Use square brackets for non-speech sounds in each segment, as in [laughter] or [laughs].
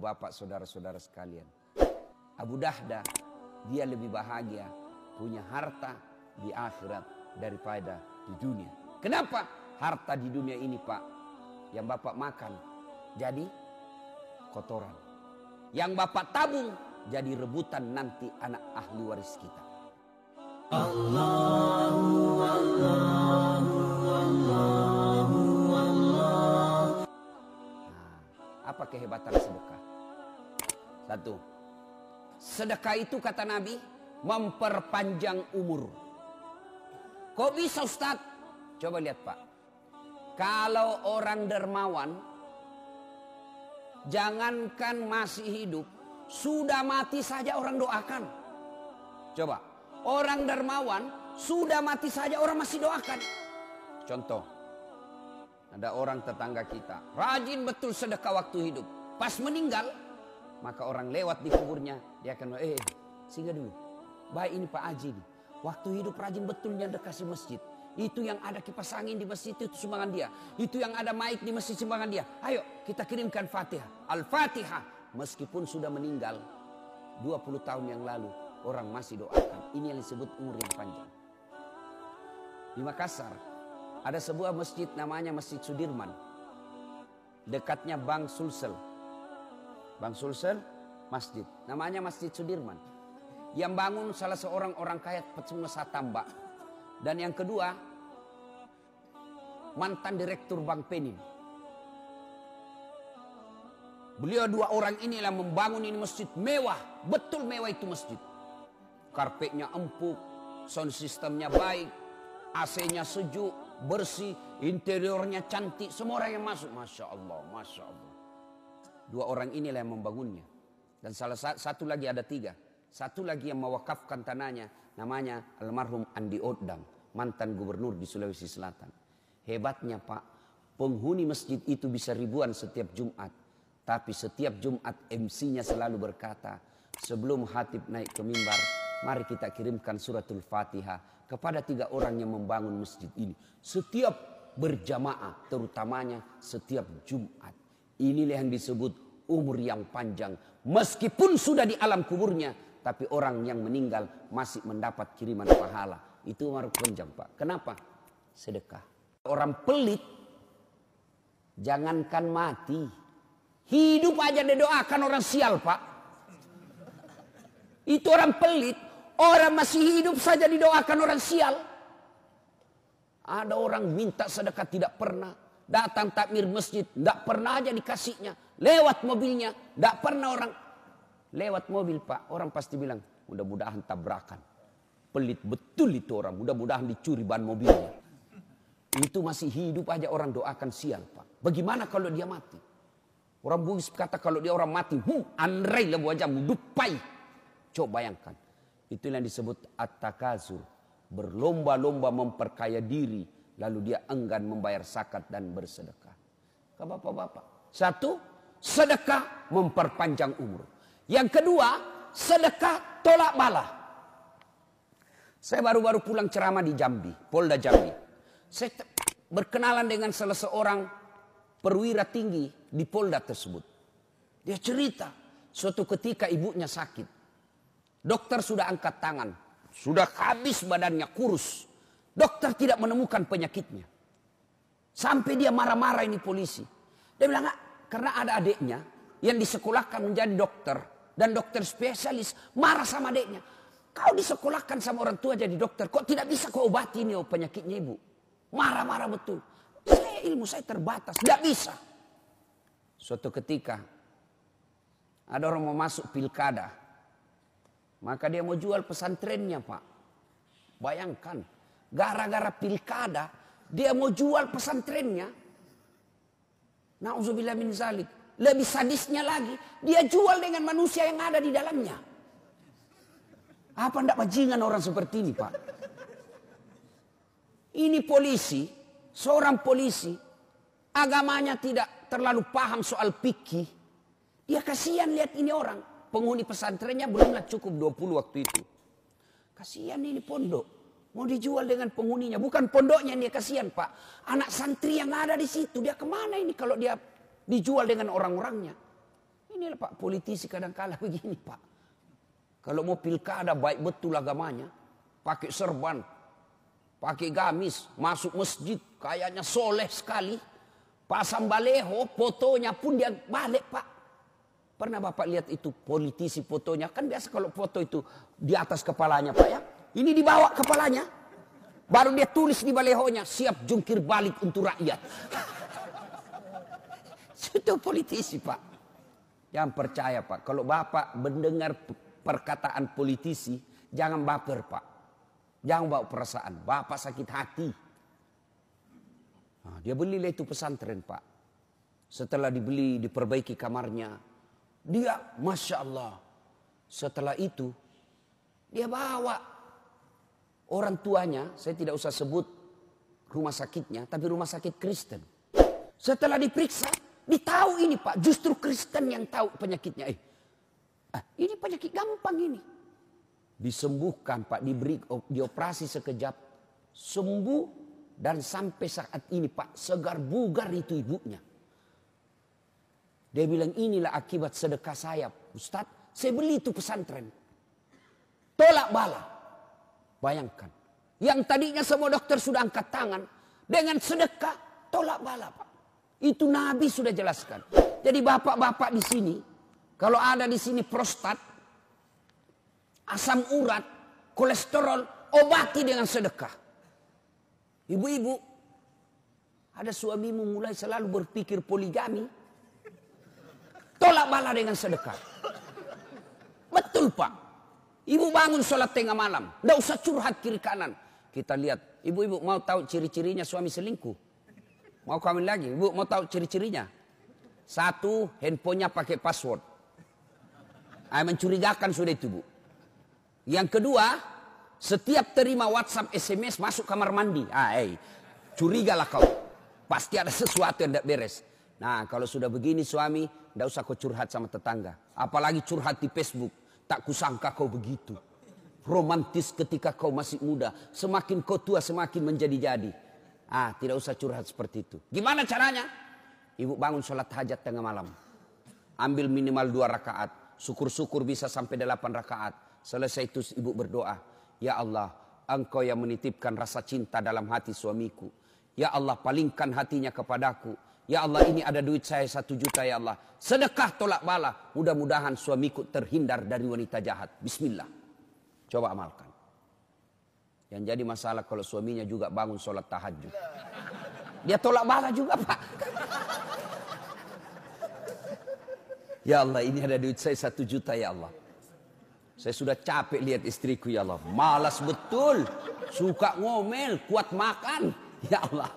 bapak saudara-saudara sekalian. Abu Dahda dia lebih bahagia punya harta di akhirat daripada di dunia. Kenapa? Harta di dunia ini pak yang bapak makan jadi kotoran. Yang bapak tabung jadi rebutan nanti anak ahli waris kita. Allahu Allahu Allahu Allah. Apa kehebatan sedekah? Satu, sedekah itu kata Nabi memperpanjang umur. Kok bisa Ustaz? Coba lihat Pak. Kalau orang dermawan, jangankan masih hidup, sudah mati saja orang doakan. Coba, orang dermawan, sudah mati saja orang masih doakan. Contoh, ada orang tetangga kita, rajin betul sedekah waktu hidup. Pas meninggal, maka orang lewat di kuburnya, dia akan, eh, singgah dulu. Baik ini Pak Haji nih. Waktu hidup rajin betulnya dekasi masjid. Itu yang ada kipas angin di masjid itu sumbangan dia. Itu yang ada mic di masjid sumbangan dia. Ayo kita kirimkan Fatihah. Al-Fatihah. Meskipun sudah meninggal 20 tahun yang lalu. Orang masih doakan. Ini yang disebut umur yang panjang. Di Makassar. Ada sebuah masjid namanya Masjid Sudirman. Dekatnya Bang Sulsel. Bang Sulsel masjid. Namanya Masjid Sudirman. Yang bangun salah seorang orang kaya pengusaha tambak. Dan yang kedua, mantan direktur Bank Penin. Beliau dua orang inilah membangun ini masjid mewah. Betul mewah itu masjid. Karpetnya empuk, sound systemnya baik, AC-nya sejuk, bersih, interiornya cantik. Semua orang yang masuk, Masya Allah, Masya Allah. Dua orang inilah yang membangunnya. Dan salah satu lagi ada tiga. Satu lagi yang mewakafkan tanahnya namanya almarhum Andi Odang, mantan gubernur di Sulawesi Selatan. Hebatnya Pak, penghuni masjid itu bisa ribuan setiap Jumat. Tapi setiap Jumat MC-nya selalu berkata, sebelum hatib naik ke mimbar, mari kita kirimkan suratul Fatihah kepada tiga orang yang membangun masjid ini. Setiap berjamaah, terutamanya setiap Jumat. Inilah yang disebut umur yang panjang. Meskipun sudah di alam kuburnya, tapi orang yang meninggal masih mendapat kiriman pahala. Itu umur panjang Pak. Kenapa? Sedekah. Orang pelit, jangankan mati. Hidup aja didoakan orang sial Pak. Itu orang pelit. Orang masih hidup saja didoakan orang sial. Ada orang minta sedekah tidak pernah. Datang takmir masjid, tidak pernah aja dikasihnya. Lewat mobilnya, tidak pernah orang Lewat mobil pak, orang pasti bilang, mudah-mudahan tabrakan. Pelit betul itu orang, mudah-mudahan dicuri ban mobilnya. Itu masih hidup aja orang doakan sial pak. Bagaimana kalau dia mati? Orang Bugis kata kalau dia orang mati, hu, andrei lebu wajahmu, dupai. Coba bayangkan. Itu yang disebut at-takazur. Berlomba-lomba memperkaya diri. Lalu dia enggan membayar zakat dan bersedekah. Ke bapak-bapak. Satu, sedekah memperpanjang umur. Yang kedua, sedekah tolak bala. Saya baru-baru pulang ceramah di Jambi, Polda Jambi. Saya berkenalan dengan salah seorang perwira tinggi di Polda tersebut. Dia cerita, suatu ketika ibunya sakit. Dokter sudah angkat tangan, sudah habis badannya kurus. Dokter tidak menemukan penyakitnya. Sampai dia marah-marah ini polisi. Dia bilang, karena ada adiknya yang disekolahkan menjadi dokter dan dokter spesialis marah sama adiknya. Kau disekolahkan sama orang tua jadi dokter, kok tidak bisa kau obati ini oh, penyakitnya ibu? Marah-marah betul. Saya ilmu saya terbatas, tidak bisa. Suatu ketika ada orang mau masuk pilkada, maka dia mau jual pesantrennya pak. Bayangkan, gara-gara pilkada dia mau jual pesantrennya. Nauzubillah min zalik. Lebih sadisnya lagi, dia jual dengan manusia yang ada di dalamnya. Apa ndak bajingan orang seperti ini, Pak? Ini polisi, seorang polisi, agamanya tidak terlalu paham soal pikir. Dia kasihan lihat ini orang. Penghuni pesantrennya belumlah cukup 20 waktu itu. Kasihan ini pondok. Mau dijual dengan penghuninya. Bukan pondoknya dia kasihan pak. Anak santri yang ada di situ. Dia ke mana ini kalau dia dijual dengan orang-orangnya. Ini Pak, politisi kadang kala [laughs] begini Pak. Kalau mau pilkada baik betul agamanya. Pakai serban, pakai gamis, masuk masjid, kayaknya soleh sekali. Pasang baleho, fotonya pun dia balik Pak. Pernah Bapak lihat itu politisi fotonya? Kan biasa kalau foto itu di atas kepalanya Pak ya. Ini dibawa kepalanya. Baru dia tulis di balehonya, siap jungkir balik untuk rakyat. [laughs] Itu politisi Pak. Jangan percaya Pak. Kalau Bapak mendengar perkataan politisi, jangan baper Pak. Jangan bawa perasaan. Bapak sakit hati. Nah, dia belilah itu pesantren Pak. Setelah dibeli, diperbaiki kamarnya. Dia, Masya Allah. Setelah itu, dia bawa orang tuanya. Saya tidak usah sebut rumah sakitnya, tapi rumah sakit Kristen. Setelah diperiksa, Ditahu ini Pak, justru Kristen yang tahu penyakitnya. Eh, ah, ini penyakit gampang ini. Disembuhkan Pak, diberi dioperasi sekejap, sembuh dan sampai saat ini Pak, segar bugar itu ibunya. Dia bilang inilah akibat sedekah saya. Ustadz, saya beli itu pesantren. Tolak bala. Bayangkan. Yang tadinya semua dokter sudah angkat tangan. Dengan sedekah, tolak bala Pak. Itu Nabi sudah jelaskan. Jadi bapak-bapak di sini, kalau ada di sini prostat, asam urat, kolesterol, obati dengan sedekah. Ibu-ibu, ada suamimu mulai selalu berpikir poligami, tolak bala dengan sedekah. Betul pak. Ibu bangun sholat tengah malam, tidak usah curhat kiri kanan. Kita lihat, ibu-ibu mau tahu ciri-cirinya suami selingkuh. Mau kawin lagi? Bu, mau tahu ciri-cirinya? Satu, handphonenya pakai password. Ah, mencurigakan sudah itu, Bu. Yang kedua, setiap terima WhatsApp, SMS, masuk kamar mandi. Ah, eh, curigalah kau. Pasti ada sesuatu yang tidak beres. Nah, kalau sudah begini suami, tidak usah kau curhat sama tetangga. Apalagi curhat di Facebook. Tak kusangka kau begitu. Romantis ketika kau masih muda. Semakin kau tua, semakin menjadi-jadi. Ah, tidak usah curhat seperti itu. Gimana caranya? Ibu bangun sholat hajat tengah malam. Ambil minimal dua rakaat. Syukur-syukur bisa sampai delapan rakaat. Selesai itu ibu berdoa. Ya Allah, engkau yang menitipkan rasa cinta dalam hati suamiku. Ya Allah, palingkan hatinya kepadaku. Ya Allah, ini ada duit saya satu juta ya Allah. Sedekah tolak bala. Mudah-mudahan suamiku terhindar dari wanita jahat. Bismillah. Coba amalkan. Yang jadi masalah kalau suaminya juga bangun sholat tahajud. Dia tolak bala juga pak. Ya Allah ini ada duit saya satu juta ya Allah. Saya sudah capek lihat istriku ya Allah. Malas betul. Suka ngomel, kuat makan. Ya Allah.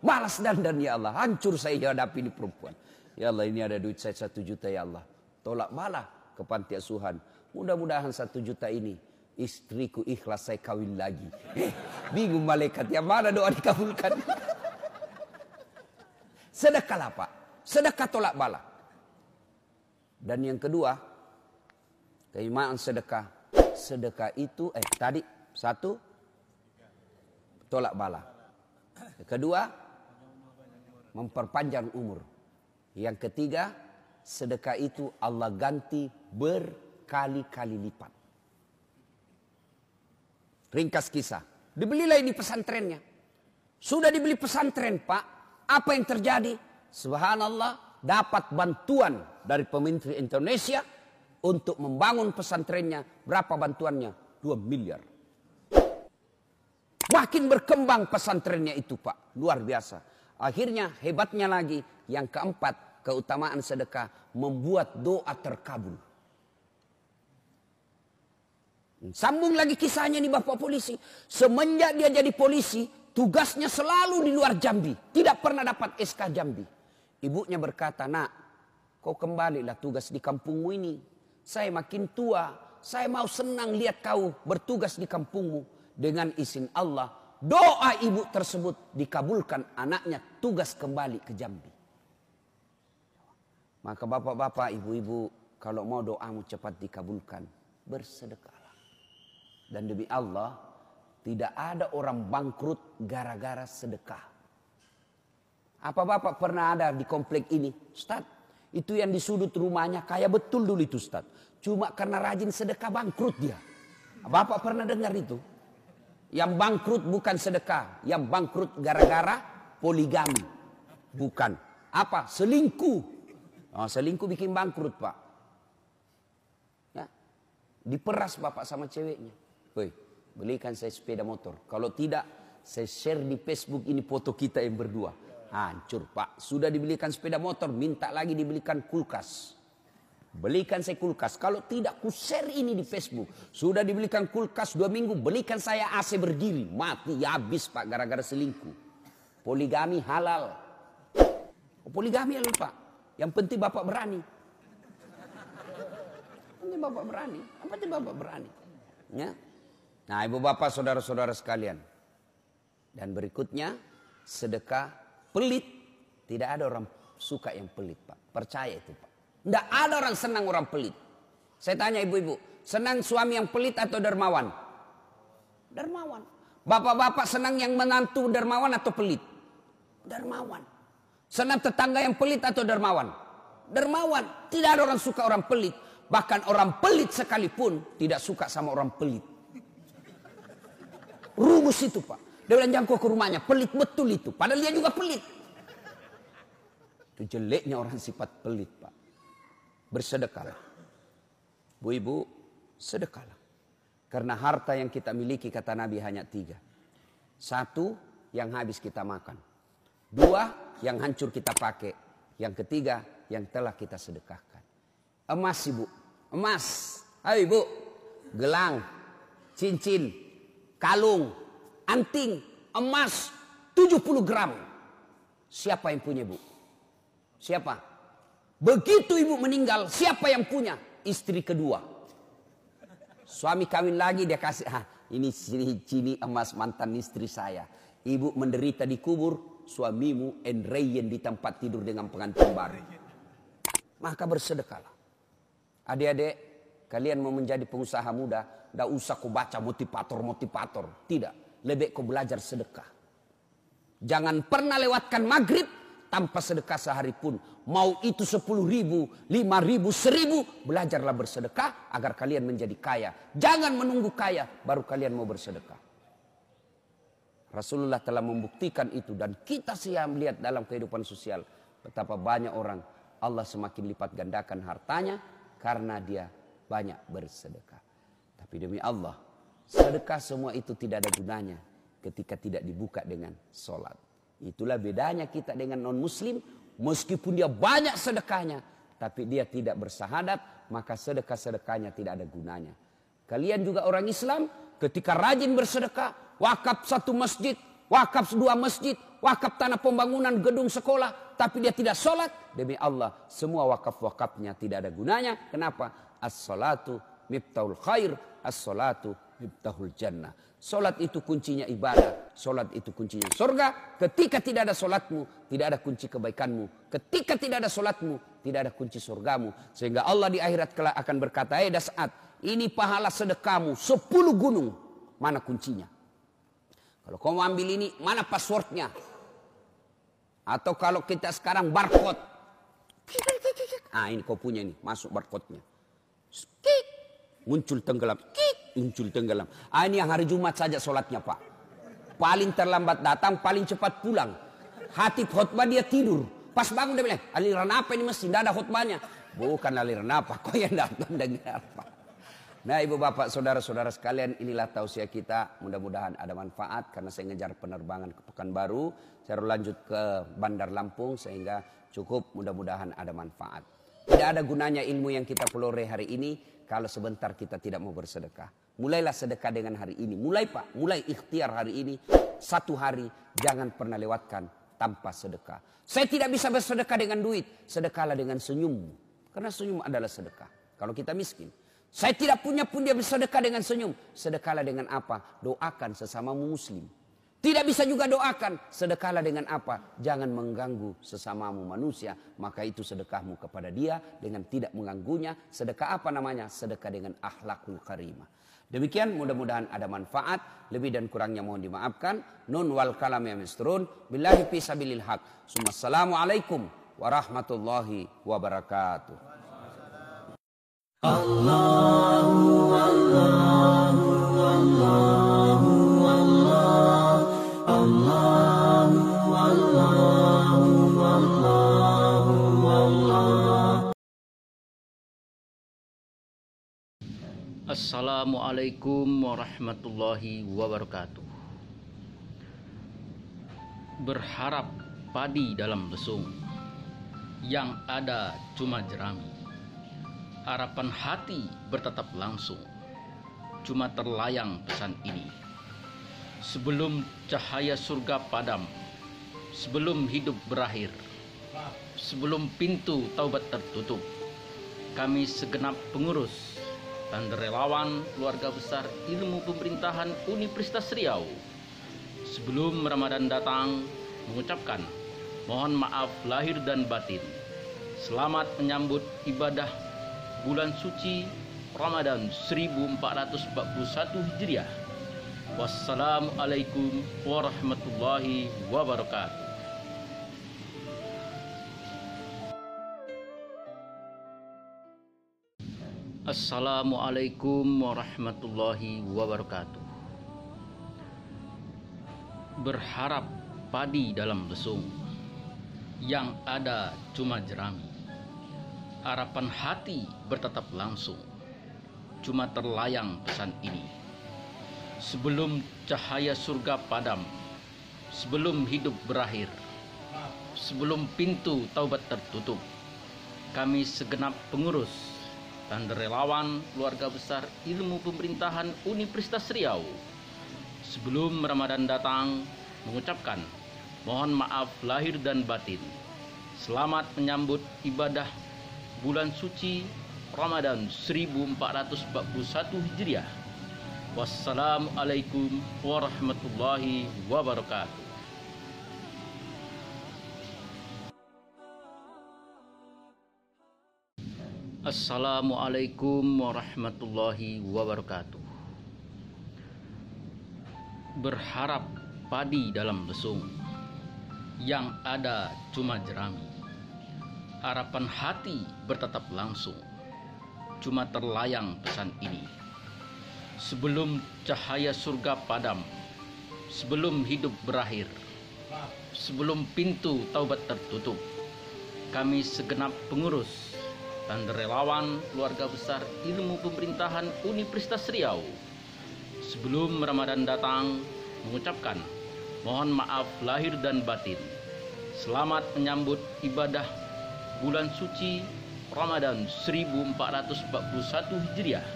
Malas dandan ya Allah. Hancur saya hadapi ini perempuan. Ya Allah ini ada duit saya satu juta ya Allah. Tolak bala ke panti asuhan. Mudah-mudahan satu juta ini istriku ikhlas saya kawin lagi. Eh, bingung malaikat, yang mana doa dikabulkan? Sedekahlah pak, sedekah tolak bala. Dan yang kedua, keimaan sedekah. Sedekah itu, eh tadi satu, tolak bala. Kedua, memperpanjang umur. Yang ketiga, sedekah itu Allah ganti berkali-kali lipat. Ringkas kisah. Dibelilah ini pesantrennya. Sudah dibeli pesantren pak. Apa yang terjadi? Subhanallah dapat bantuan dari pemerintah Indonesia untuk membangun pesantrennya. Berapa bantuannya? 2 miliar. Makin berkembang pesantrennya itu pak. Luar biasa. Akhirnya hebatnya lagi. Yang keempat keutamaan sedekah membuat doa terkabul. Sambung lagi kisahnya nih Bapak polisi. Semenjak dia jadi polisi, tugasnya selalu di luar Jambi. Tidak pernah dapat SK Jambi. Ibunya berkata, nak, kau kembalilah tugas di kampungmu ini. Saya makin tua, saya mau senang lihat kau bertugas di kampungmu. Dengan izin Allah, doa ibu tersebut dikabulkan anaknya tugas kembali ke Jambi. Maka bapak-bapak, ibu-ibu, kalau mau doamu cepat dikabulkan, bersedekah. Dan demi Allah, tidak ada orang bangkrut gara-gara sedekah. Apa Bapak pernah ada di komplek ini? Ustaz, Itu yang di sudut rumahnya kaya betul dulu itu Ustaz. Cuma karena rajin sedekah bangkrut dia. Bapak pernah dengar itu? Yang bangkrut bukan sedekah. Yang bangkrut gara-gara poligami. Bukan. Apa? Selingkuh. Oh, selingkuh bikin bangkrut pak. Ya. Diperas bapak sama ceweknya. Woi, belikan saya sepeda motor. Kalau tidak, saya share di Facebook ini foto kita yang berdua. Hancur pak. Sudah dibelikan sepeda motor, minta lagi dibelikan kulkas. Belikan saya kulkas. Kalau tidak, ku share ini di Facebook. Sudah dibelikan kulkas dua minggu, belikan saya AC berdiri. Mati, habis pak, gara-gara selingkuh. Poligami halal. Oh, poligami halal pak. Yang penting bapak berani. Penting bapak berani. Yang penting bapak berani. Ya. Nah ibu bapak saudara-saudara sekalian. Dan berikutnya sedekah Pelit. Tidak ada orang suka yang pelit Pak. Percaya itu Pak. Tidak ada orang senang orang pelit. Saya tanya ibu-ibu. Senang suami yang pelit atau dermawan? Dermawan. Bapak-bapak senang yang menantu dermawan atau pelit? Dermawan. Senang tetangga yang pelit atau dermawan? Dermawan. Tidak ada orang suka orang pelit. Bahkan orang pelit sekalipun tidak suka sama orang pelit. Rumus itu pak. Dia bilang jangkau ke rumahnya. Pelit betul itu. Padahal dia juga pelit. Itu jeleknya orang sifat pelit pak. Bersedekahlah. Bu ibu sedekahlah. Karena harta yang kita miliki kata Nabi hanya tiga. Satu yang habis kita makan. Dua yang hancur kita pakai. Yang ketiga yang telah kita sedekahkan. Emas ibu. Emas. Ayo ibu. Gelang. Cincin. Kalung anting emas 70 gram. Siapa yang punya ibu? Siapa? Begitu ibu meninggal, siapa yang punya? Istri kedua. Suami kawin lagi dia kasih, ah, ini cini, cini emas mantan istri saya. Ibu menderita di kubur, suamimu enreyen di tempat tidur dengan pengantin baru. Maka bersedekahlah. Adik-adik, kalian mau menjadi pengusaha muda, tidak usah kau baca motivator-motivator. Tidak lebih kau belajar sedekah. Jangan pernah lewatkan maghrib tanpa sedekah sehari pun. Mau itu sepuluh ribu, lima ribu, seribu. Belajarlah bersedekah agar kalian menjadi kaya. Jangan menunggu kaya baru kalian mau bersedekah. Rasulullah telah membuktikan itu dan kita siap melihat dalam kehidupan sosial. Betapa banyak orang Allah semakin lipat gandakan hartanya karena dia banyak bersedekah. Tapi demi Allah Sedekah semua itu tidak ada gunanya ketika tidak dibuka dengan sholat. Itulah bedanya kita dengan non muslim. Meskipun dia banyak sedekahnya. Tapi dia tidak bersahadat. Maka sedekah-sedekahnya tidak ada gunanya. Kalian juga orang Islam. Ketika rajin bersedekah. Wakaf satu masjid. Wakaf dua masjid. Wakaf tanah pembangunan gedung sekolah. Tapi dia tidak sholat. Demi Allah. Semua wakaf-wakafnya tidak ada gunanya. Kenapa? As-salatu miftahul khair. As-salatu miftahul jannah. Solat itu kuncinya ibadah. Solat itu kuncinya surga. Ketika tidak ada solatmu, tidak ada kunci kebaikanmu. Ketika tidak ada solatmu, tidak ada kunci surgamu. Sehingga Allah di akhirat kelak akan berkata, eh saat ini pahala sedekahmu sepuluh gunung. Mana kuncinya? Kalau kau mau ambil ini, mana passwordnya? Atau kalau kita sekarang barcode. Ah ini kau punya ini, masuk barcode-nya. Muncul tenggelam. Kik muncul tenggelam. Ah, ini yang hari Jumat saja sholatnya Pak. Paling terlambat datang, paling cepat pulang. Hati khutbah dia tidur. Pas bangun dia bilang, aliran apa ini mesin? Tidak ada khutbahnya. Bukan aliran apa, kau yang datang dengar Pak. Nah ibu bapak saudara-saudara sekalian inilah tausiah kita. Mudah-mudahan ada manfaat karena saya ngejar penerbangan ke Pekanbaru. Saya lanjut ke Bandar Lampung sehingga cukup mudah-mudahan ada manfaat. Tidak ada gunanya ilmu yang kita pelore hari ini kalau sebentar kita tidak mau bersedekah. Mulailah sedekah dengan hari ini. Mulai pak, mulai ikhtiar hari ini. Satu hari jangan pernah lewatkan tanpa sedekah. Saya tidak bisa bersedekah dengan duit. Sedekahlah dengan senyum. Karena senyum adalah sedekah. Kalau kita miskin. Saya tidak punya pun dia bersedekah dengan senyum. Sedekahlah dengan apa? Doakan sesamamu muslim. Tidak bisa juga doakan. Sedekahlah dengan apa? Jangan mengganggu sesamamu manusia. Maka itu sedekahmu kepada dia dengan tidak mengganggunya. Sedekah apa namanya? Sedekah dengan akhlakul karimah. Demikian mudah-mudahan ada manfaat. Lebih dan kurangnya mohon dimaafkan. Nun wal kalam ya misturun. Billahi fi sabilil haq. Assalamualaikum warahmatullahi wabarakatuh. Assalamualaikum warahmatullahi wabarakatuh. Berharap padi dalam lesung, yang ada cuma jerami. Harapan hati bertatap langsung, cuma terlayang pesan ini. Sebelum cahaya surga padam, sebelum hidup berakhir, sebelum pintu taubat tertutup, kami segenap pengurus dan relawan keluarga besar ilmu pemerintahan Universitas Riau. Sebelum Ramadan datang, mengucapkan mohon maaf lahir dan batin. Selamat menyambut ibadah bulan suci Ramadan 1441 Hijriah. Wassalamualaikum warahmatullahi wabarakatuh. Assalamualaikum warahmatullahi wabarakatuh. Berharap padi dalam lesung, yang ada cuma jerami. Harapan hati bertatap langsung, cuma terlayang pesan ini. Sebelum cahaya surga padam, sebelum hidup berakhir, sebelum pintu taubat tertutup, kami segenap pengurus dan relawan keluarga besar ilmu pemerintahan Universitas Riau. Sebelum Ramadan datang, mengucapkan mohon maaf lahir dan batin. Selamat menyambut ibadah bulan suci Ramadan 1441 Hijriah. Wassalamualaikum warahmatullahi wabarakatuh. Assalamualaikum warahmatullahi wabarakatuh. Berharap padi dalam lesung, yang ada cuma jerami. Harapan hati bertatap langsung, cuma terlayang pesan ini. Sebelum cahaya surga padam, sebelum hidup berakhir, sebelum pintu taubat tertutup, kami segenap pengurus dan relawan keluarga besar ilmu pemerintahan Universitas Riau. Sebelum Ramadan datang, mengucapkan mohon maaf lahir dan batin. Selamat menyambut ibadah bulan suci Ramadan 1441 Hijriah.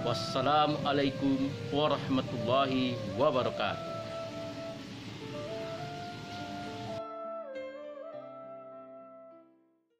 Wassalamualaikum warahmatullahi wabarakatuh.